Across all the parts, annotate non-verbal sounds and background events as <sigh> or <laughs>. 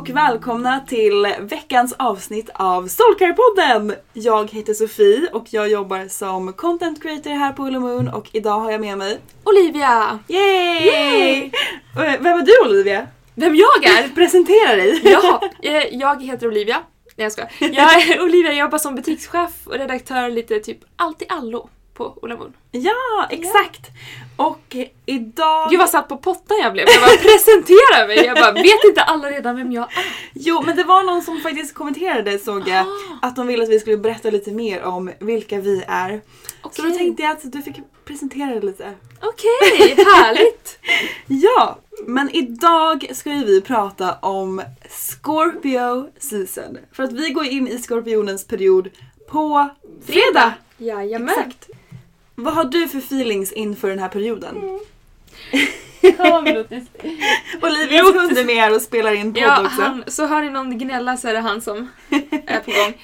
Och välkomna till veckans avsnitt av Soulcare-podden! Jag heter Sofie och jag jobbar som content creator här på Ulla Moon och idag har jag med mig Olivia! Yay! Yay! Eh, Vem är du Olivia? Vem jag är? <laughs> Presentera dig! ja, eh, jag heter Olivia. Nej jag skojar. Jag är Olivia, jag jobbar som butikschef och redaktör lite typ allt i allo på Ulla Moon. Ja, exakt! Och idag... Gud vad satt på pottan jag blev. Jag bara presentera mig. Jag bara vet inte alla redan vem jag är? Jo, men det var någon som faktiskt kommenterade såg jag Ah. att de ville att vi skulle berätta lite mer om vilka vi är. Så då tänkte jag att du fick presentera dig lite. Okej, härligt! <laughs> Ja, men idag ska ju vi prata om Scorpio season. För att vi går in i skorpionens period på fredag. Jajamän. Exakt. Vad har du för feelings inför den här perioden? <laughs> Det- Olivias hund är med här och spelar in podd Ja, också. han, så hör ni någon gnälla så är det han som är på gång.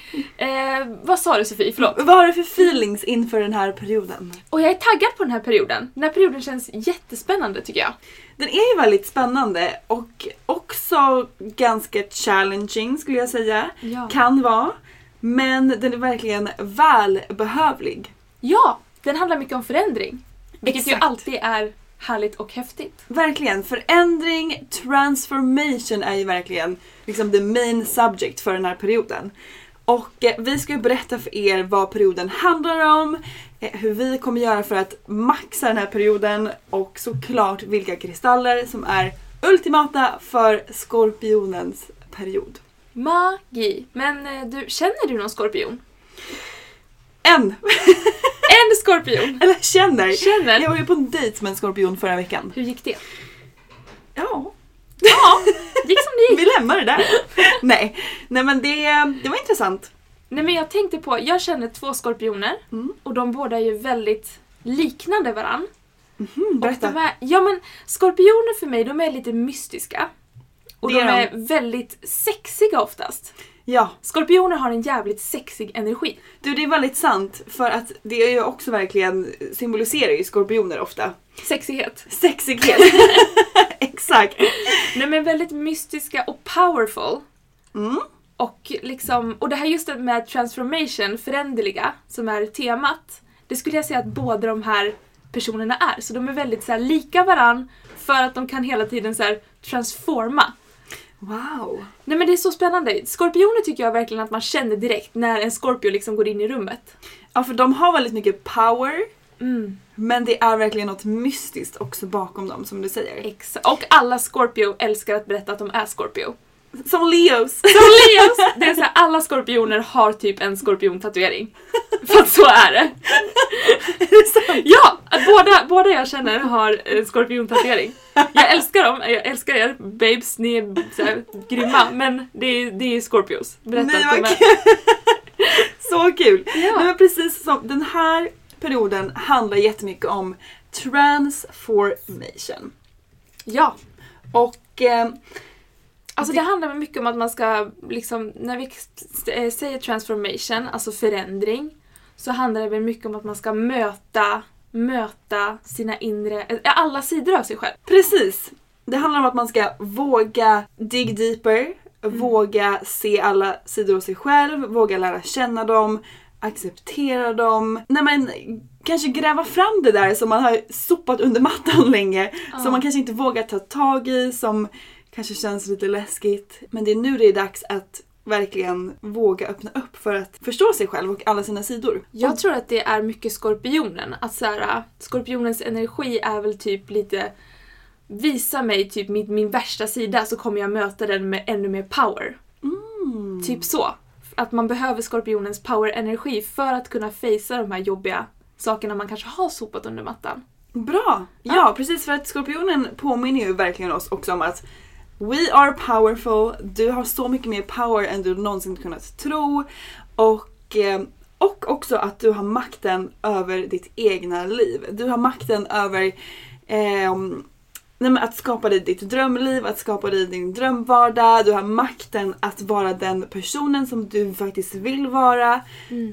Eh, vad sa du Sofie? Förlåt. Vad har du för feelings inför den här perioden? Och jag är taggad på den här perioden. Den här perioden känns jättespännande tycker jag. Den är ju väldigt spännande och också ganska challenging skulle jag säga. Ja. Kan vara. Men den är verkligen välbehövlig. Ja, den handlar mycket om förändring. Vilket ju Exakt. alltid är härligt och häftigt. Verkligen. Förändring, transformation är ju verkligen liksom the main subject för den här perioden. Och eh, vi ska ju berätta för er vad perioden handlar om, eh, hur vi kommer göra för att maxa den här perioden och såklart vilka kristaller som är ultimata för skorpionens period. Magi. Men eh, du, känner du någon skorpion? En! <laughs> En skorpion! Eller känner. Känner? Jag var ju på en dejt med en skorpion förra veckan. Hur gick det? Ja, Ja, <laughs> gick som det vi gick. lämnar det där. Nej, nej men det, det var intressant. Nej men jag tänkte på, jag känner två skorpioner Mm. och de båda är ju väldigt liknande varann. Mm, berätta. De är, ja men skorpioner för mig, de är lite mystiska. Och Det de är är väldigt sexiga oftast. Ja, Skorpioner har en jävligt sexig energi. du det är väldigt sant för att det är ju också verkligen symboliserar ju skorpioner ofta. Sexighet. Sexighet. <laughs> Exakt. Nej men väldigt mystiska och powerful. Och, liksom, och det här just med transformation, föränderliga, som är temat. Det skulle jag säga att båda de här personerna är. Så de är väldigt så här, lika varann för att de kan hela tiden så här, transforma. Wow. Nej men det är så spännande. Skorpioner tycker jag verkligen att man känner direkt när en skorpio liksom går in i rummet. Ja för de har väldigt mycket power. Mm. Men det är verkligen något mystiskt också bakom dem som du säger. Exakt. Och alla Scorpio älskar att berätta att de är Scorpio. Som Leos. <laughs> Som Leos! Det är så här, alla skorpioner har typ en skorpiontatuering. För att så är det. Ja! att Båda, båda jag känner har en skorpiontatuering. Jag älskar dem, jag älskar er babes, ni är så här, grymma. Men det är, det är Scorpios. Berätta Nej, vad är... <laughs> Så kul! Ja. Men precis som den här perioden handlar jättemycket om transformation. Ja. Och eh, Alltså det handlar väl mycket om att man ska, liksom, när vi eh, säger transformation, alltså förändring, så handlar det väl mycket om att man ska möta, möta sina inre, eh, alla sidor av sig själv. precis, det handlar om att man ska våga dig deeper, våga se alla sidor av sig själv, våga lära känna dem, acceptera dem. Nej men kanske gräva fram det där som man har sopat under mattan <laughs> länge, som man kanske inte vågar ta tag i, som kanske känns lite läskigt. Men det är nu det är dags att verkligen våga öppna upp för att förstå sig själv och alla sina sidor. Jag tror att det är mycket skorpionen. Att så här, skorpionens energi är väl typ lite Visa mig typ min, min värsta sida så kommer jag möta den med ännu mer power. Typ så. Att man behöver skorpionens power-energi för att kunna facea de här jobbiga sakerna man kanske har sopat under mattan. Bra! Ja, precis för att skorpionen påminner ju verkligen oss också om att We are powerful, du har så mycket mer power än du någonsin kunnat tro. Och, eh, och också att du har makten över ditt egna liv. Du har makten över men att skapa dig ditt drömliv, att skapa dig din drömvardag. Du har makten att vara den personen som du faktiskt vill vara.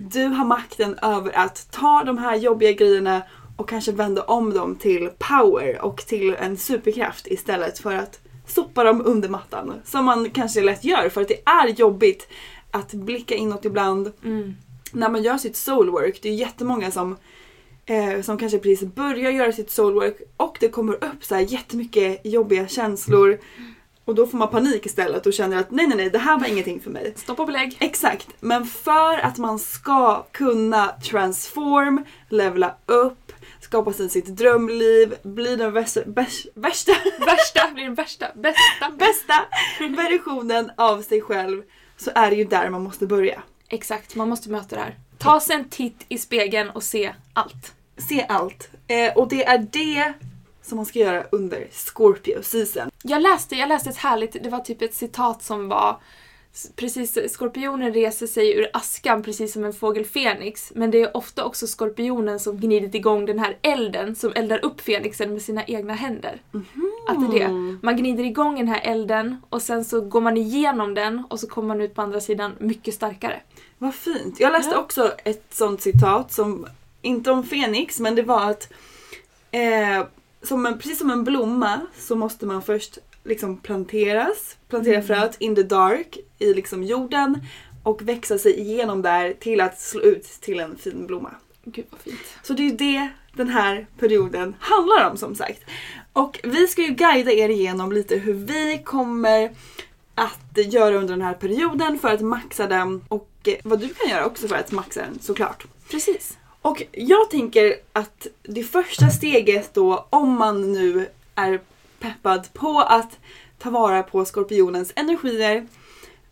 Du har makten över att ta de här jobbiga grejerna och kanske vända om dem till power och till en superkraft istället för att sopa dem under mattan. Som man kanske lätt gör för att det är jobbigt att blicka inåt ibland. När man gör sitt soulwork, det är jättemånga som eh, som kanske precis börjar göra sitt soulwork och det kommer upp så här jättemycket jobbiga känslor och då får man panik istället och känner att nej nej nej det här var ingenting för mig. Stopp och belägg. Exakt, men för att man ska kunna transform, levela upp, skapa sig sitt drömliv, bli den värsta, bärs- värsta, <laughs> Värsta blir den värsta, bästa. bästa versionen av sig själv så är det ju där man måste börja. Exakt, man måste möta det här. Ta sig en titt i spegeln och se allt. Se allt. Eh, och det är det som man ska göra under Scorpio season. Jag läste, jag läste ett härligt, det var typ ett citat som var Precis, skorpionen reser sig ur askan precis som en fågel Fenix. Men det är ofta också skorpionen som gnidit igång den här elden som eldar upp Fenixen med sina egna händer. Att det är det. Man gnider igång den här elden och sen så går man igenom den och så kommer man ut på andra sidan mycket starkare. Vad fint. Jag läste också ett sånt citat som, inte om Fenix, men det var att eh, som en, precis som en blomma så måste man först liksom planteras, plantera fröet in the dark i liksom jorden och växa sig igenom där till att slå ut till en fin blomma. Gud vad fint. Så det är ju det den här perioden handlar om som sagt. Och vi ska ju guida er igenom lite hur vi kommer att göra under den här perioden för att maxa den och eh, vad du kan göra också för att maxa den såklart. Precis. Och jag tänker att det första steget då om man nu är peppad på att ta vara på skorpionens energier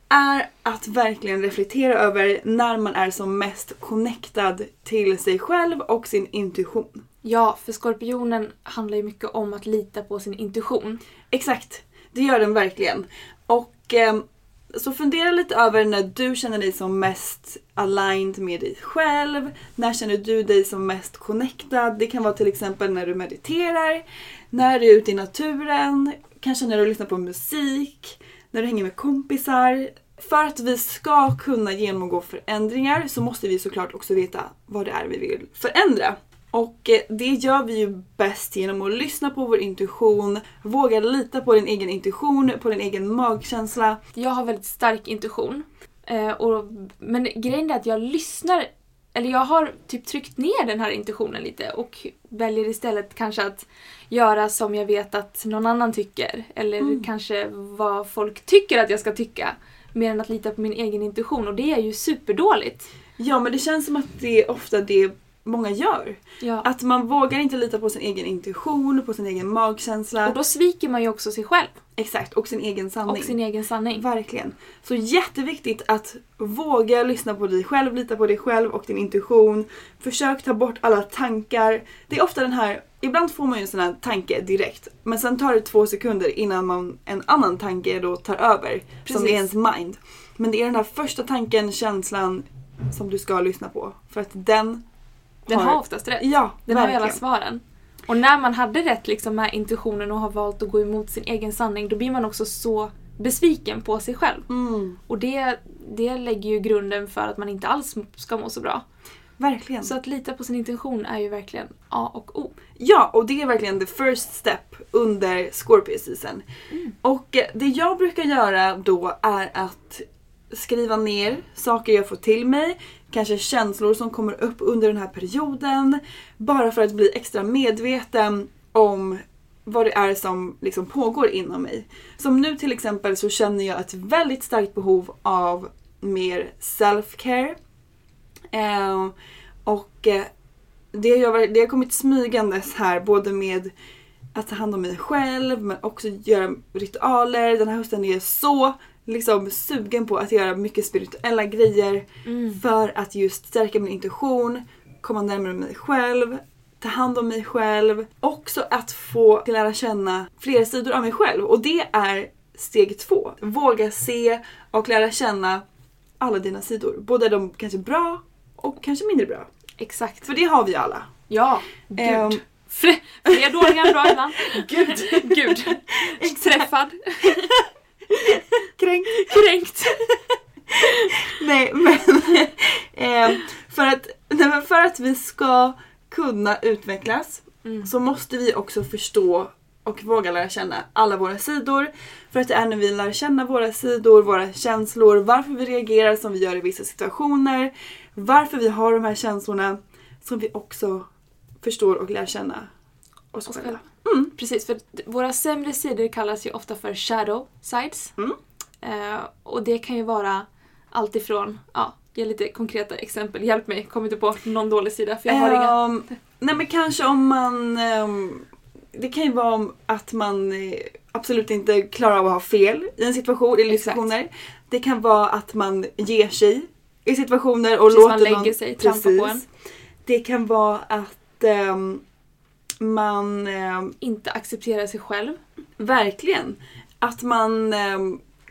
är att verkligen reflektera över när man är som mest connectad till sig själv och sin intuition. Ja, för skorpionen handlar ju mycket om att lita på sin intuition. Exakt, det gör den verkligen. Och eh, så fundera lite över när du känner dig som mest aligned med dig själv. När känner du dig som mest connectad? Det kan vara till exempel när du mediterar, när du är ute i naturen, kanske när du lyssnar på musik, när du hänger med kompisar. För att vi ska kunna genomgå förändringar så måste vi såklart också veta vad det är vi vill förändra. Och eh, det gör vi ju bäst genom att lyssna på vår intuition, våga lita på din egen intuition, på din egen magkänsla. Jag har väldigt stark intuition. Eh, och, men grejen är att jag lyssnar, eller jag har typ tryckt ner den här intuitionen lite och väljer istället kanske att göra som jag vet att någon annan tycker. Eller kanske vad folk tycker att jag ska tycka. Mer än att lita på min egen intuition och det är ju superdåligt. Ja men det känns som att det är ofta det många gör. Ja. Att man vågar inte lita på sin egen intuition, på sin egen magkänsla. Och då sviker man ju också sig själv Exakt, och sin egen sanning. och sin egen sanning. Verkligen. Så jätteviktigt att våga lyssna på dig själv, lita på dig själv och din intuition. Försök ta bort alla tankar. Det är ofta den här, ibland får man ju en sån här tanke direkt. Men sen tar det två sekunder innan man, en annan tanke då tar över. Som Precis. är ens mind. Men det är den här första tanken, känslan som du ska lyssna på. För att den Den har oftast rätt. Ja, Den har verkligen. alla svaren. Och när man hade rätt liksom med intuitionen och har valt att gå emot sin egen sanning, då blir man också så besviken på sig själv. Mm, Och det, det lägger ju grunden för att man inte alls ska må så bra. verkligen. Så att lita på sin intention är ju verkligen A och O. Ja, och det är verkligen the first step under Scorpio season. Och eh, det jag brukar göra då är att skriva ner saker jag får till mig, kanske känslor som kommer upp under den här perioden. Bara för att bli extra medveten om vad det är som liksom pågår inom mig. Som nu till exempel så känner jag ett väldigt starkt behov av mer self-care. Eh, och eh, det har, det har kommit smygandes här både med att ta hand om mig själv men också göra ritualer. Den här hösten är så liksom sugen på att göra mycket spirituella grejer för att just stärka min intuition, komma närmare mig själv, ta hand om mig själv. Också att få lära känna fler sidor av mig själv och det är steg två. Våga se och lära känna alla dina sidor. Både de kanske bra och kanske mindre bra. Exakt. För det har vi alla. Ja, gud. Fre- Fler dåliga än bra ibland. <laughs> Gud. Gud. <laughs> Träffad. <laughs> Kränkt. <laughs> Kränkt. <laughs> Nej men <laughs> eh, för, att, nej, men för att vi ska kunna utvecklas så måste vi också förstå och våga lära känna alla våra sidor. För att det är när vi lär känna våra sidor, våra känslor, varför vi reagerar som vi gör i vissa situationer, varför vi har de här känslorna som vi också förstår och lär känna oss själva. själva. Precis, för våra sämre sidor kallas ju ofta för shadow sides. Mm. Eh, och det kan ju vara allt ifrån, ja, ge lite konkreta exempel. Hjälp mig, kom inte på någon dålig sida för jag har inga. Ehm, nej men kanske om man... ehm, det kan ju vara om att man eh, absolut inte klarar av att ha fel i en situation eller situationer. Det kan vara att man ger sig i situationer och Precis, låter man lägger någon... sig, trampar på en. Det kan vara att ehm, man Inte acceptera sig själv. verkligen att man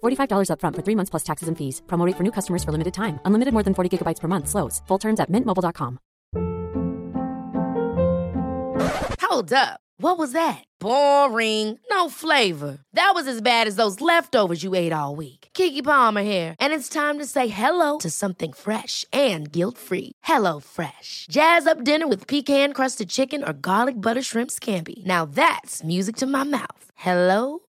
$45 upfront for three months plus taxes and fees. Promo rate for new customers for limited time. Unlimited more than 40 gigabytes per month. Slows. Full terms at mintmobile.com. Hold up. What was that? Boring. No flavor. That was as bad as those leftovers you ate all week. Kiki Palmer here, and it's time to say hello to something fresh and guilt-free. Hello Fresh. Jazz up dinner with pecan-crusted chicken or garlic butter shrimp scampi. Now that's music to my mouth. Hello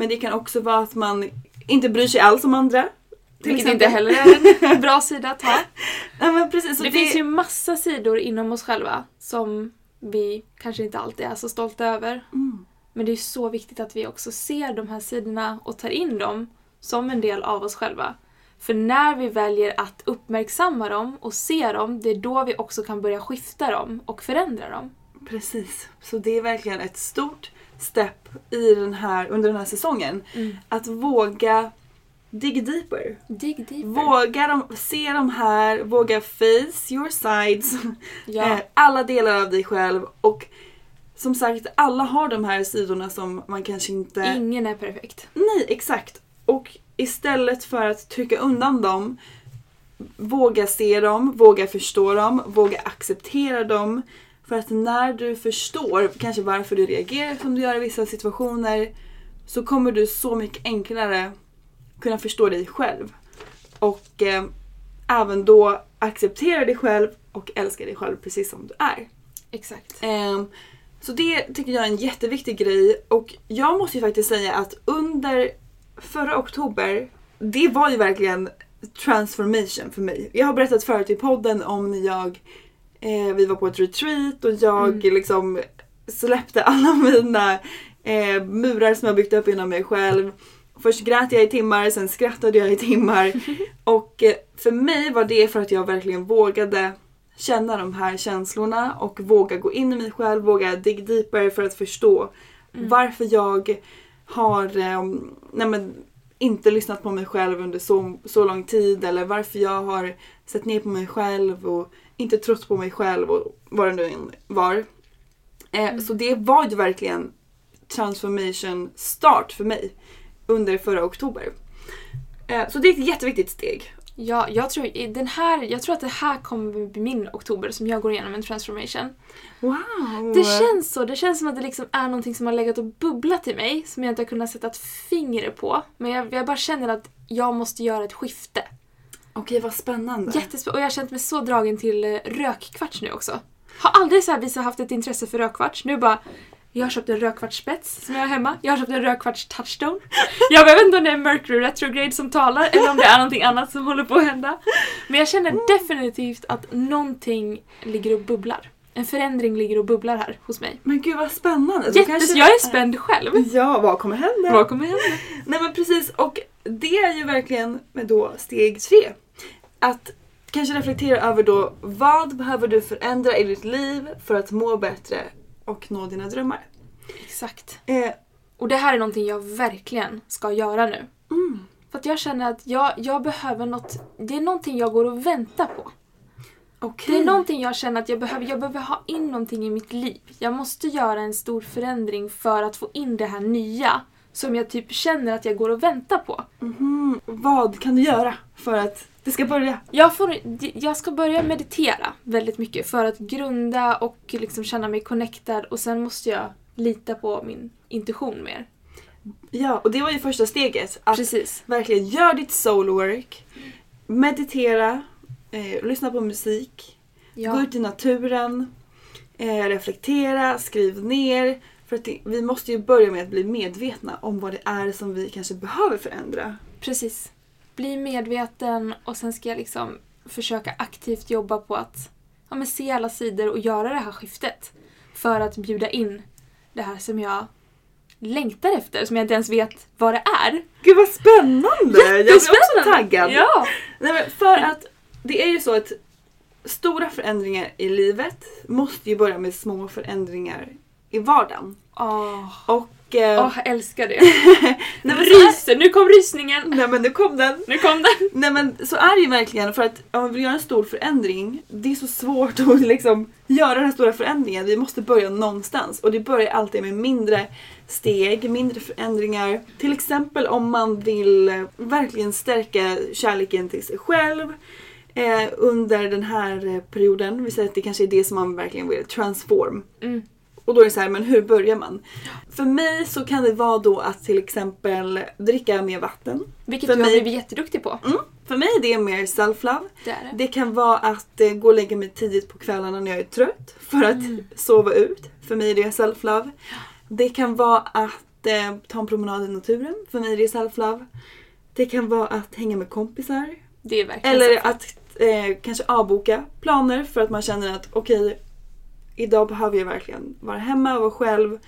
Men det kan också vara att man inte bryr sig alls om andra. till Vilket exempel. inte heller är en <laughs> bra sida att ha. Nej, men precis, så det, finns ju massa sidor inom oss själva som vi kanske inte alltid är så stolta över. Mm. Men det är så viktigt att vi också ser de här sidorna och tar in dem som en del av oss själva. För när vi väljer att uppmärksamma dem och se dem, det är då vi också kan börja skifta dem och förändra dem. Precis. Så det är verkligen ett stort step i den här, under den här säsongen. Mm. Att våga dig deeper. Dig deeper. Våga dem, se de här, våga face your sides. <laughs> Ja. Eh, Alla delar av dig själv och som sagt, alla har de här sidorna som man kanske inte... Ingen är perfekt. Nej, exakt. Och istället för att trycka undan dem, våga se dem, våga förstå dem, våga acceptera dem. För att när du förstår kanske varför du reagerar som du gör i vissa situationer så kommer du så mycket enklare kunna förstå dig själv. Och eh, även då acceptera dig själv och älska dig själv precis som du är. Exakt. Ehm, så det tycker jag är en jätteviktig grej och jag måste ju faktiskt säga att under förra oktober, det var ju verkligen transformation för mig. Jag har berättat förut i podden om när jag, eh, vi var på ett retreat och jag liksom släppte alla <laughs> mina eh, murar som jag byggt upp inom mig själv. Först grät jag i timmar, sen skrattade jag i timmar. <laughs> och eh, för mig var det för att jag verkligen vågade känna de här känslorna och våga gå in i mig själv, våga dig deeper för att förstå varför jag har eh, nej men, inte lyssnat på mig själv under så, så lång tid eller varför jag har sett ner på mig själv och inte trott på mig själv och vad det nu än var. Eh, Så det var ju verkligen transformation start för mig under förra oktober. Eh, så det är ett jätteviktigt steg. Ja, jag tror, i den här, jag tror att det här kommer bli min oktober som jag går igenom en transformation. Wow! Det känns så. Det känns som att det liksom är någonting som har legat och bubblat i mig som jag inte har kunnat sätta ett finger på. Men jag, jag bara känner att jag måste göra ett skifte. Okej, vad spännande. Jättespännande. Och jag har känt mig så dragen till eh, rökkvarts nu också. Har aldrig så här visat haft ett intresse för rökkvarts. Nu bara, jag har köpt en rökkvartsspets som jag har hemma. Jag har köpt en rökkvarts touchstone. Jag vet inte om det är Mercury retrograde som talar eller om det är någonting annat som håller på att hända. Men jag känner definitivt att någonting ligger och bubblar. En förändring ligger och bubblar här hos mig. Men gud vad spännande. Jättes, kanske jag är spänd själv. Ja, vad kommer hända? Vad kommer hända? Nej men precis, och det är ju verkligen med då steg tre. Att kanske reflektera över då vad behöver du förändra i ditt liv för att må bättre och nå dina drömmar. Exakt. Eh, Och det här är någonting jag verkligen ska göra nu. mm, För att jag känner att jag, jag behöver något, det är någonting jag går och väntar på. Okej. Det är någonting jag känner att jag behöver, jag behöver ha in någonting i mitt liv. Jag måste göra en stor förändring för att få in det här nya som jag typ känner att jag går och väntar på. Mhm. Vad kan du göra för att det ska börja? Jag, får, jag ska börja meditera väldigt mycket för att grunda och liksom känna mig connectad och sen måste jag lita på min intuition mer. Ja, och det var ju första steget. Att Precis. verkligen gör ditt soulwork. Meditera, eh, lyssna på musik, Gå Ja. ut i naturen, eh, reflektera, skriv ner. För att det, vi måste ju börja med att bli medvetna om vad det är som vi kanske behöver förändra Precis. Bli medveten och sen ska jag liksom försöka aktivt jobba på att ja, men se alla sidor och göra det här skiftet. För att bjuda in det här som jag längtar efter, som jag inte ens vet vad det är. Gud vad spännande! Jag blir också taggad. Ja! Nej, men för att det är ju så att stora förändringar i livet måste ju börja med små förändringar i vardagen. Åh, Och... Eh, Åh, jag älskar det. <laughs> nej, Ryser, nu kom rysningen! nej men nu kom den! Nu kom den! Nej men så är det ju verkligen för att om vi vill göra en stor förändring, det är så svårt att <laughs> liksom göra den här stora förändringen. Vi måste börja någonstans och det börjar alltid med mindre steg, mindre förändringar. Till exempel om man vill eh, verkligen stärka kärleken till sig själv eh, under den här eh, perioden. Vi säger att det kanske är det som man verkligen vill transform. Mm. Och då är det så här, men hur börjar man? För mig så kan det vara då att till exempel dricka mer vatten. Vilket För du har mig- blivit jätteduktig på. Mm. För mig är det mer self-love. Det det. Det kan vara att eh, gå och lägga mig tidigt på kvällarna när jag är trött för att sova ut. För mig är det self-love. Det kan vara att eh, ta en promenad i naturen. För mig är det self-love. Det kan vara att hänga med kompisar. Det är verkligen Eller att eh, kanske avboka planer för att man känner att okej, idag behöver jag verkligen vara hemma och vara själv.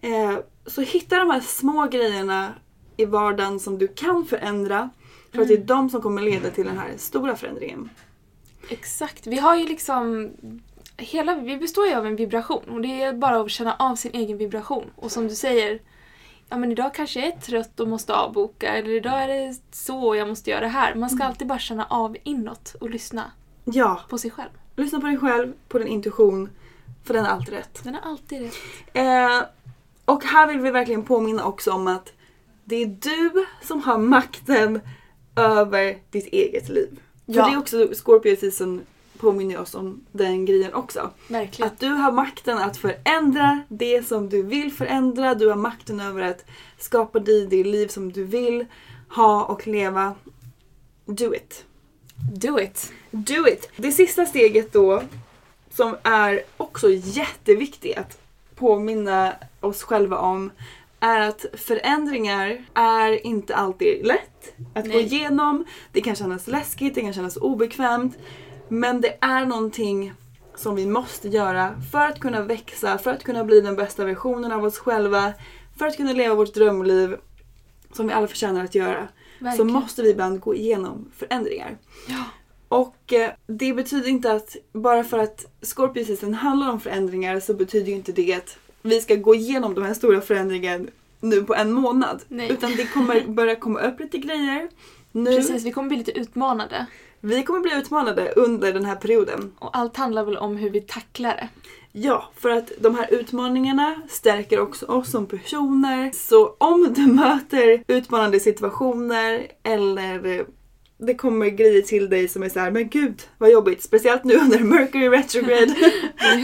Eh, så hitta de här små grejerna i vardagen som du kan förändra. För att det är de som kommer leda till den här stora förändringen. Exakt. Vi har ju liksom... Hela, vi består ju av en vibration och det är bara att känna av sin egen vibration. Och som du säger, ja men idag kanske jag är trött och måste avboka eller idag är det så jag måste göra det här. Man ska alltid bara känna av inåt och lyssna Ja, på sig själv. lyssna på dig själv, på din intuition. För den är alltid rätt. Den är alltid rätt. Eh, och här vill vi verkligen påminna också om att det är du som har makten över ditt eget liv. Ja. För det är också Scorpio season påminner oss om den grejen också. Verkligen. Att du har makten att förändra det som du vill förändra. Du har makten över att skapa dig det liv som du vill ha och leva. Do it. Do it. Do it! Det sista steget då, som är också jätteviktigt att påminna oss själva om, är att förändringar är inte alltid lätt att gå Nej. igenom. Det kan kännas läskigt, det kan kännas obekvämt. Men det är någonting som vi måste göra för att kunna växa, för att kunna bli den bästa versionen av oss själva, för att kunna leva vårt drömliv som vi alla förtjänar att göra. Så Verkligen. måste vi ibland gå igenom förändringar. Ja. Och eh, det betyder inte att bara för att Scorpio season handlar om förändringar så betyder ju inte det att vi ska gå igenom de här stora förändringarna nu på en månad. Nej. Utan det kommer <laughs> börja komma upp lite grejer. Nu, Precis, vi kommer bli lite utmanade. Vi kommer bli utmanade under den här perioden. Och allt handlar väl om hur vi tacklar det. Ja, för att de här utmaningarna stärker också oss som personer. Så om du <laughs> möter utmanande situationer eller det kommer grejer till dig som är så här, men gud vad jobbigt, speciellt nu under Mercury retrograde. <laughs>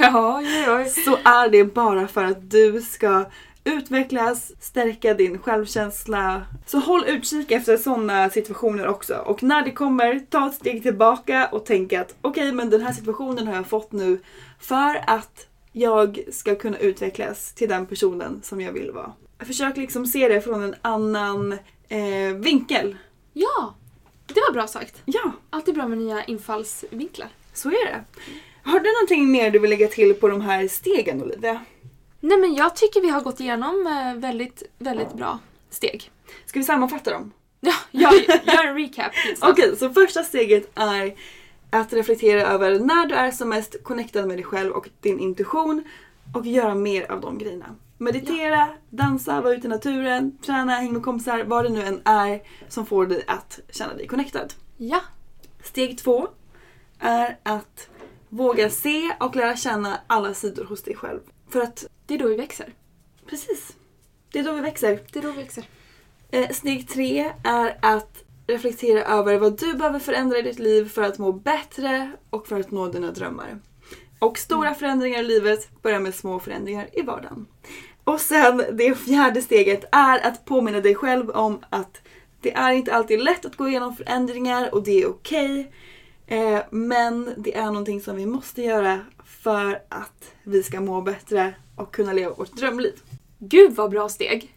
Ja, ja, ja. så är det bara för att du ska utvecklas, stärka din självkänsla. Så håll utkik efter sådana situationer också. Och när det kommer, ta ett steg tillbaka och tänk att okej, men den här situationen har jag fått nu för att jag ska kunna utvecklas till den personen som jag vill vara. Försök liksom se det från en annan eh, vinkel. Ja, det var bra sagt. Ja, Alltid bra med nya infallsvinklar. så är det. Har du någonting mer du vill lägga till på de här stegen Olivia? Nej men jag tycker vi har gått igenom eh, väldigt, väldigt bra steg. Ska vi sammanfatta dem? Ja, jag gör en recap. <laughs> Okej, så första steget är att reflektera över när du är som mest connectad med dig själv och din intuition och göra mer av de grejerna. Meditera, dansa, vara ute i naturen, träna, hänga med kompisar, vad det nu än är som får dig att känna dig connectad. Ja, Steg två är att våga se och lära känna alla sidor hos dig själv. För att, det är då vi växer. precis, det är då vi växer. Det är då vi växer. Eh, Steg tre är att reflektera över vad du behöver förändra i ditt liv för att må bättre och för att nå dina drömmar. Och stora förändringar i livet börjar med små förändringar i vardagen. Och sen det fjärde steget är att påminna dig själv om att det är inte alltid lätt att gå igenom förändringar och det är okej. Eh, men det är någonting som vi måste göra för att vi ska må bättre och kunna leva vårt drömliv. Gud vad bra steg!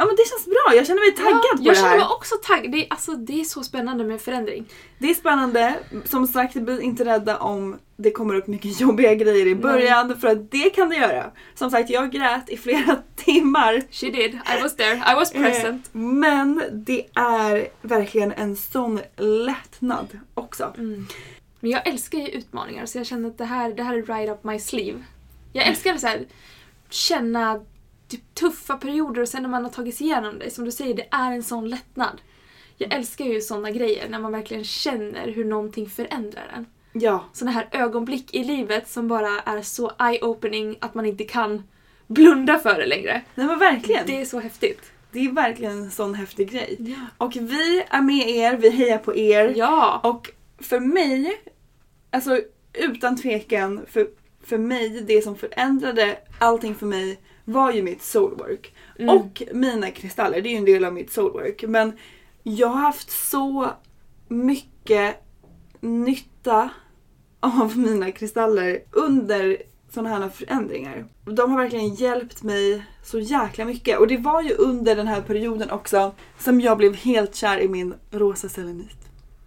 Ja men det känns bra, jag känner mig taggad ja, på jag det känner här. mig också taggad. Det, är- alltså, det är så spännande med förändring. Det är spännande. Som sagt, bli inte rädda om det kommer upp mycket <laughs> jobbiga grejer i början för att det kan det göra. Som sagt, jag grät i flera <laughs> timmar. She did. I was there. I was present. Eh, Men det är verkligen en sån lättnad också. Men jag älskar ju utmaningar så jag känner att det här, det här är right up my sleeve. Jag älskar att så här, känna typ, tuffa perioder och sen när man har tagit sig igenom det, som du säger, det är en sån lättnad. Jag älskar ju såna grejer när man verkligen känner hur någonting förändrar en. Ja, Såna här ögonblick i livet som bara är så eye-opening att man inte kan blunda för det längre. nej men verkligen. Det är så häftigt. Det är verkligen en sån häftig grej. Och vi är med er, vi hejar på er. Ja! Och för mig, alltså utan tvekan, för, för mig, det som förändrade allting för mig var ju mitt soulwork. Och mina kristaller, det är ju en del av mitt soulwork. Men jag har haft så mycket nytta av mina kristaller under sådana här förändringar. De har verkligen hjälpt mig så jäkla mycket. Och det var ju under den här perioden också som jag blev helt kär i min rosa selenit.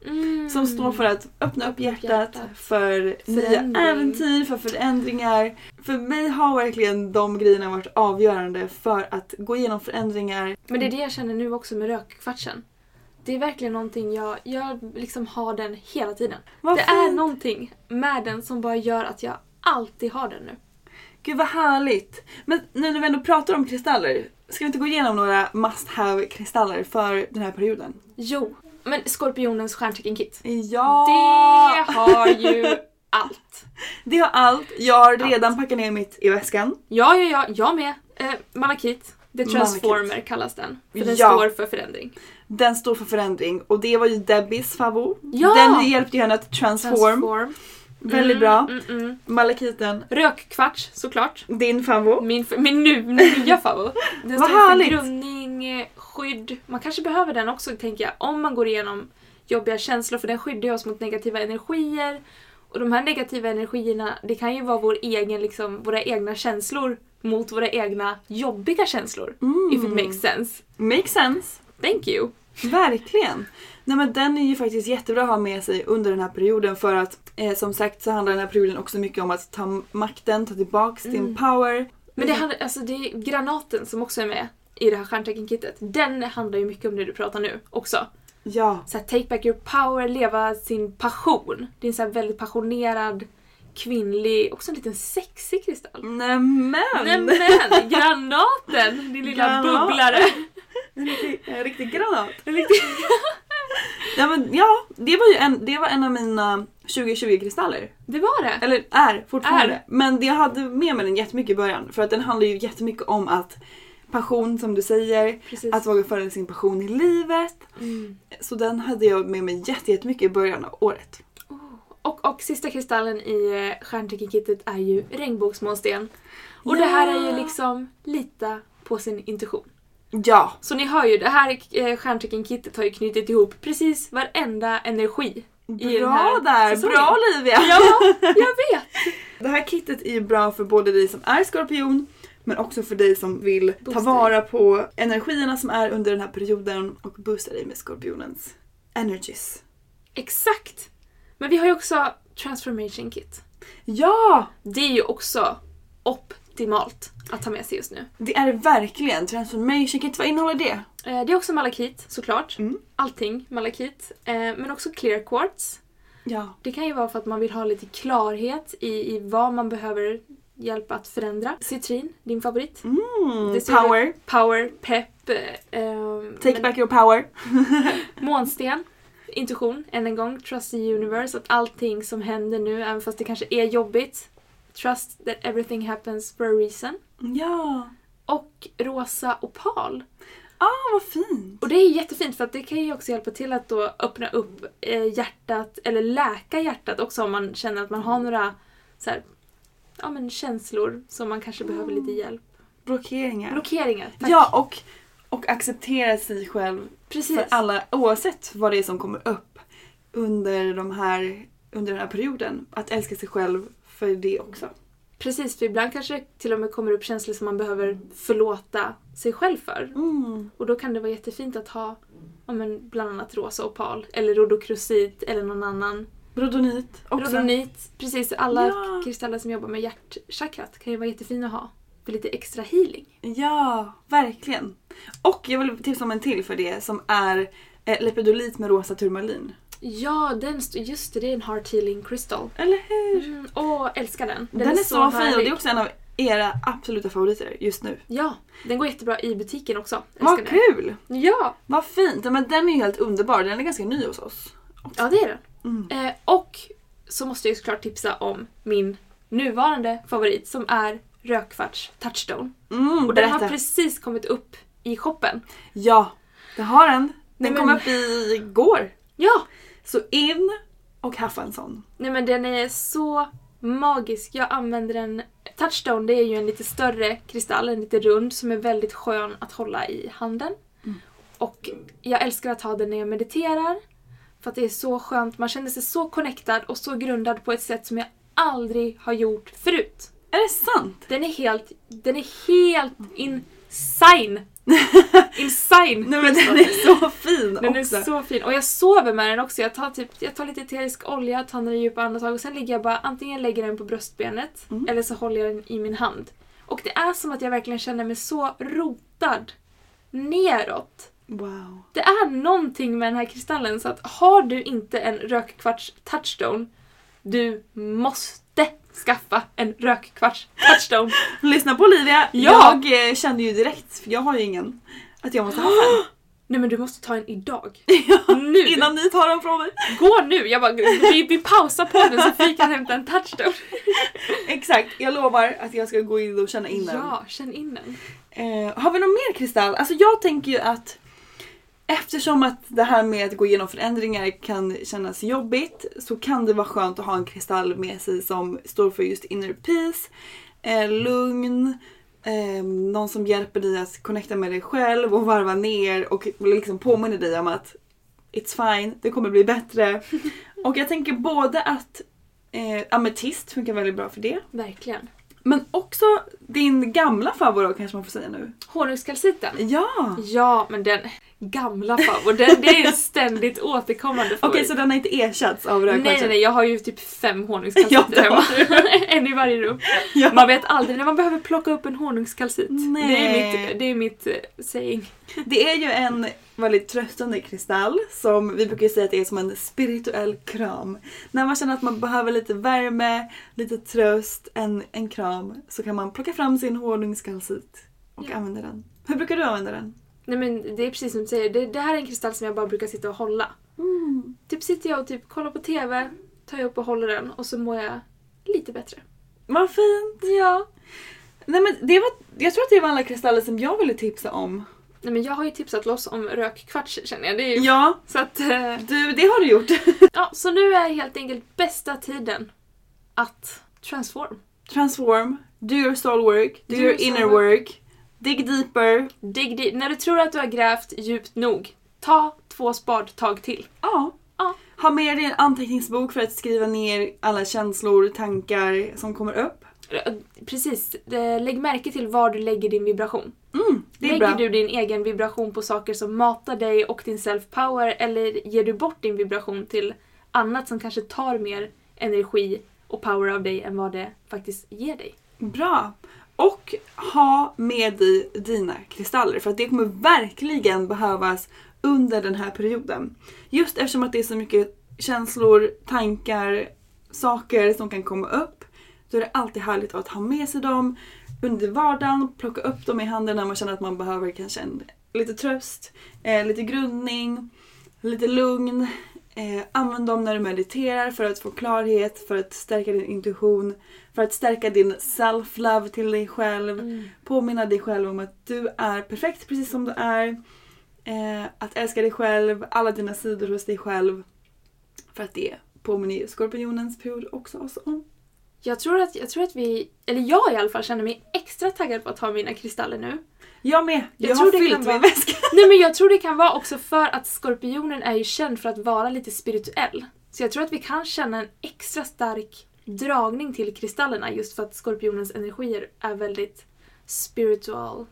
Mm. Som står för att öppna upp hjärtat, för nya äventyr, för förändringar. För mig har verkligen de grejerna varit avgörande för att gå igenom förändringar. Men det är det jag känner nu också med rökkvartsen. Det är verkligen någonting jag, jag liksom har den hela tiden. Vad det är fint. någonting med den som bara gör att jag alltid har den nu. Gud vad härligt! Men nu när vi ändå pratar om kristaller, ska vi inte gå igenom några must have kristaller för den här perioden? Jo, men Skorpionens stjärntecken-kit. Ja! Det har ju <laughs> allt. Det har allt. Jag har redan packat ner mitt i väskan. Ja, ja, ja, jag med. Eh, malakit. The Transformer Malakit. kallas den. För den Ja. står för förändring. Den står för förändring och det var ju Debbies favorit. Ja! Den hjälpte ju henne att transform. Transform. Väldigt bra. Mm, mm. Malakiten, Rökkvarts såklart. din favorit. Min, min nu, nya. <laughs> Den Vad härligt. grundning, skydd. Man kanske behöver den också tänker jag. Om man går igenom jobbiga känslor för den skyddar oss mot negativa energier. Och de här negativa energierna, det kan ju vara vår egen, liksom, våra egna känslor mot våra egna jobbiga känslor. If it makes sense. Makes sense. Thank you. Verkligen. Nej men den är ju faktiskt jättebra att ha med sig under den här perioden för att eh, som sagt så handlar den här perioden också mycket om att ta makten, ta tillbaks din power. Men det, handlar, alltså det är granaten som också är med i det här stjärntecken-kittet. Den handlar ju mycket om det du pratar nu också. Ja. så här, take back your power, leva sin passion. Det är en så väldigt passionerad, kvinnlig, också en liten sexig kristall. Nämen! Nämen! <laughs> Granaten! Din lilla Granat. bubblare. <laughs> En riktig, en riktig granat. En riktig- <laughs> Ja, men, ja det, var ju en, det var en av mina 2020-kristaller. Det var det. Eller är fortfarande. Är. Men jag hade med mig den jättemycket i början. För att den handlar ju jättemycket om att passion som du säger. Precis. Att våga följa sin passion i livet. Mm. Så den hade jag med mig jätte- jättemycket i början av året. Och, och sista kristallen i eh, stjärntecken-kittet är ju regnbågsmånsten. Och det här är ju liksom lita på sin intuition. Ja! Så ni hör ju, det här eh, stjärntecken-kittet har ju knutit ihop precis varenda energi i den här Bra där! säsongen. Bra Olivia! Ja, jag <laughs> vet! Det här kittet är ju bra för både dig som är skorpion men också för dig som vill ta Boosta vara på energierna som är under den här perioden och boosta dig med skorpionens energies. Exakt! Men vi har ju också transformation kit. Ja! Det är ju också optimalt att ta med sig just nu. Det är det verkligen. Transformation kit, vad innehåller det? Eh, Det är också malakit såklart. Mm. Allting malakit. Eh, Men också clear quartz. Ja. Det kan ju vara för att man vill ha lite klarhet i, i vad man behöver hjälp att förändra. Citrin, din favorit. Mm, power. Power, pepp. eh, ehm, Take men- back your power. <laughs> Månsten. Intuition, än en gång. Trust the universe. Att allting som händer nu, även fast det kanske är jobbigt. Trust that everything happens for a reason. Ja. Och rosa opal. Ah, vad fint. Och det är jättefint för att det kan ju också hjälpa till att då öppna upp eh, hjärtat, eller läka hjärtat också om man känner att man har några så här, ja, men känslor som man kanske behöver lite hjälp. Blockeringar. Blockeringar, tack. Ja, och, och acceptera sig själv Precis. för alla, oavsett vad det är som kommer upp under, de här, under den här perioden. Att älska sig själv för det också. Precis, för ibland kanske det till och med kommer upp känslor som man behöver förlåta sig själv för. Mm. Och då kan det vara jättefint att ha ja, men bland annat rosa opal eller rhodokrosit eller någon annan. Rhodonit också. Rhodonit, precis. Alla Ja. kristaller som jobbar med hjärtchakrat kan ju vara jättefina att ha för lite extra healing. Ja, verkligen. Och jag vill tipsa om en till för det som är eh, lepidolit med rosa turmalin. Ja, den, st- just det, det är en heart healing crystal. Eller hur? Mm, åh, älskar den. Den, är, så, fin och det är också en av era absoluta favoriter just nu. Ja, den går jättebra i butiken också. Vad den. kul! Ja, Vad fint! Men den är ju helt underbar, den är ganska ny hos oss. ja det är den. Mm. Eh, och så måste jag ju såklart tipsa om min nuvarande favorit som är rökkvarts touchstone. Mm, Och den berätta. har precis kommit upp i shoppen. Ja, det har den. Den Nej, kom men- upp igår. Ja! Så in och haffa en sån. Nej men den är så magisk. Jag använder den... Touchstone det är ju en lite större kristall, en lite rund som är väldigt skön att hålla i handen. Och jag älskar att ha den när jag mediterar. För att det är så skönt, man känner sig så connectad och så grundad på ett sätt som jag aldrig har gjort förut. Är det sant? Den är helt, den är helt insane. <laughs> insane. Nej men den är så fin Den är också. så fin. Och jag sover med den också. Jag tar, typ, jag tar lite eterisk olja, tar några djupa andetag och sen ligger jag bara antingen lägger den på bröstbenet Mm. eller så håller jag den i min hand. Och det är som att jag verkligen känner mig så rotad neråt. Wow. Det är någonting med den här kristallen så att har du inte en rökkvarts touchstone, du måste skaffa en rökkvarts touchstone. <laughs> Lyssna på Olivia. Ja. Jag eh, kände ju direkt, för jag har ju ingen, att jag måste ha en. <gasps> Nej men du måste ta en idag. <laughs> nu! Innan ni tar den från mig. <laughs> Gå nu! Jag bara, vi, vi pausar podden så vi kan hämta en touchstone. Exakt, jag lovar att jag ska gå in och känna in den. Ja, känn in den. Eh, har vi någon mer kristall? Alltså jag tänker ju att eftersom att det här med att gå igenom förändringar kan kännas jobbigt så kan det vara skönt att ha en kristall med sig som står för just inner peace, eh, lugn, eh, någon som hjälper dig att connecta med dig själv och varva ner och liksom påminner dig om att it's fine, det kommer bli bättre. <laughs> och jag tänker både att eh, ametist funkar väldigt bra för det. Verkligen. Men också din gamla favorit kanske man får säga nu. Honungskalciten. Ja! Ja, men den gamla favorit, den, det är en ständigt återkommande Okej, favorit. så den har inte ersatts av Nej, rökvartsen? nej, nej, jag har ju typ fem det hemma. <laughs> en i varje rum. Ja. Man vet aldrig när man behöver plocka upp en honungskalcit. Nej. Det är mitt, det är mitt eh, saying. Det är ju en väldigt tröstande kristall som vi brukar säga att det är som en spirituell kram. När man känner att man behöver lite värme, lite tröst, en, en kram så kan man plocka fram sin honungskalcit och Ja. använda den. Hur brukar du använda den? Nej men det är precis som du säger, det, det här är en kristall som jag bara brukar sitta och hålla. Mm. Typ sitter jag och typ kollar på TV, tar jag upp och håller den och så mår jag lite bättre. Vad fint! Ja. Nej, men det var, jag tror att det var alla kristaller som jag ville tipsa om. Nej men jag har ju tipsat loss om rökkvarts känner jag. Det är ju... Ja, Så att... eh, du, det har du gjort. <laughs> Ja, så nu är helt enkelt bästa tiden att transform. Transform, do your soul work, do, Do your your inner work, dig deeper. Dig dit. När du tror att du har grävt djupt nog, ta två spadtag till. Ja. Ja. Ha med dig en anteckningsbok för att skriva ner alla känslor, tankar som kommer upp. Precis, lägg märke till var du lägger din vibration. Mm, Lägger bra. du din egen vibration på saker som matar dig och din self-power eller ger du bort din vibration till annat som kanske tar mer energi och power av dig än vad det faktiskt ger dig? Bra. Och ha med dig dina kristaller för att det kommer verkligen behövas under den här perioden. Just eftersom att det är så mycket känslor, tankar, saker som kan komma upp. Då är det alltid härligt att ha med sig dem under vardagen, plocka upp dem i handen när man känner att man behöver kanske en, lite tröst, eh, lite grundning, lite lugn. Eh, använd dem när du mediterar för att få klarhet, för att stärka din intuition, för att stärka din self-love till dig själv. Påminna dig själv om att du är perfekt precis som du är. Eh, att älska dig själv, alla dina sidor hos dig själv. För att det påminner ju skorpionens period också oss om. Jag tror, att, jag tror att vi, eller jag i alla fall känner mig extra taggad på att ha mina kristaller nu. Jag med! Jag, Jag har tror det fyllt kan min väska. <laughs> Nej men jag tror det kan vara också för att skorpionen är ju känd för att vara lite spirituell. Så jag tror att vi kan känna en extra stark dragning till kristallerna just för att skorpionens energier är väldigt spiritual.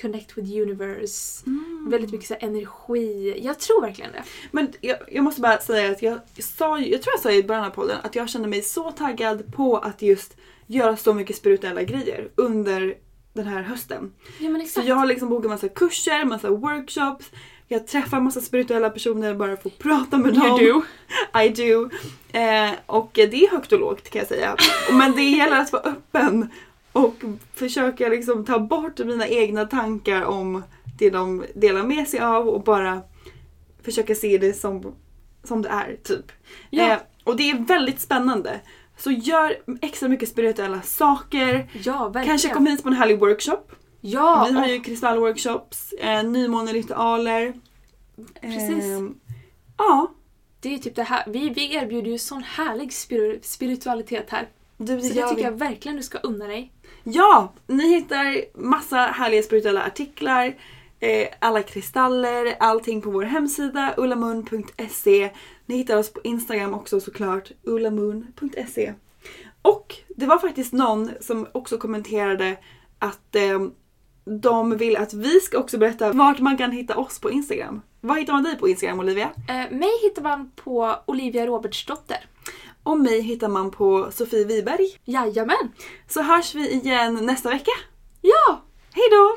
Connect with universe. Väldigt mycket så energi. Jag tror verkligen det. Men jag, jag måste bara säga att jag sa jag tror jag sa i början av podden att jag kände mig så taggad på att just göra så mycket spirituella grejer under den här hösten. Ja Så jag har liksom bokat massa kurser, massa workshops. Jag träffar massa spirituella personer bara för att prata med dem. You do. <laughs> I do. Eh, och det är högt och lågt kan jag säga. Men det gäller att vara öppen och försöka liksom ta bort mina egna tankar om det de delar med sig av och bara försöka se det som, som det är. typ. Ja. Eh, och det är väldigt spännande. Så gör extra mycket spirituella saker. Ja, verkligen. Kanske kom hit på en härlig workshop. Ja, Vi har ju kristallworkshops, eh, nymåneritualer. Precis. Ehm, ja, det är typ det här. Vi, vi erbjuder ju sån härlig spir- spiritualitet här. du, Så det tycker vi. jag verkligen du ska unna dig. Ja, ni hittar massa härliga spirituella artiklar, eh, alla kristaller, allting på vår hemsida ullamun.se. Ni hittar oss på Instagram också såklart, ullamun.se. Och det var faktiskt någon som också kommenterade att eh, de vill att vi ska också berätta vart man kan hitta oss på Instagram. Var hittar man dig på Instagram Olivia? Eh, mig hittar man på Olivia Robertsdotter. Och mig hittar man på Sofie Wiberg. Jajamän! Så hörs vi igen nästa vecka. Ja! Hej då!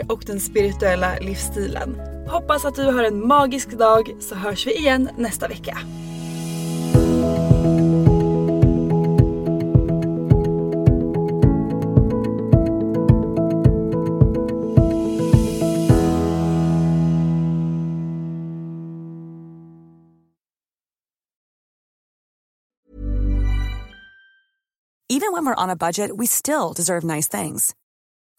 och den spirituella livsstilen. Hoppas att du har en magisk dag så hörs vi igen nästa vecka. Even when we're on a budget, we still deserve nice things.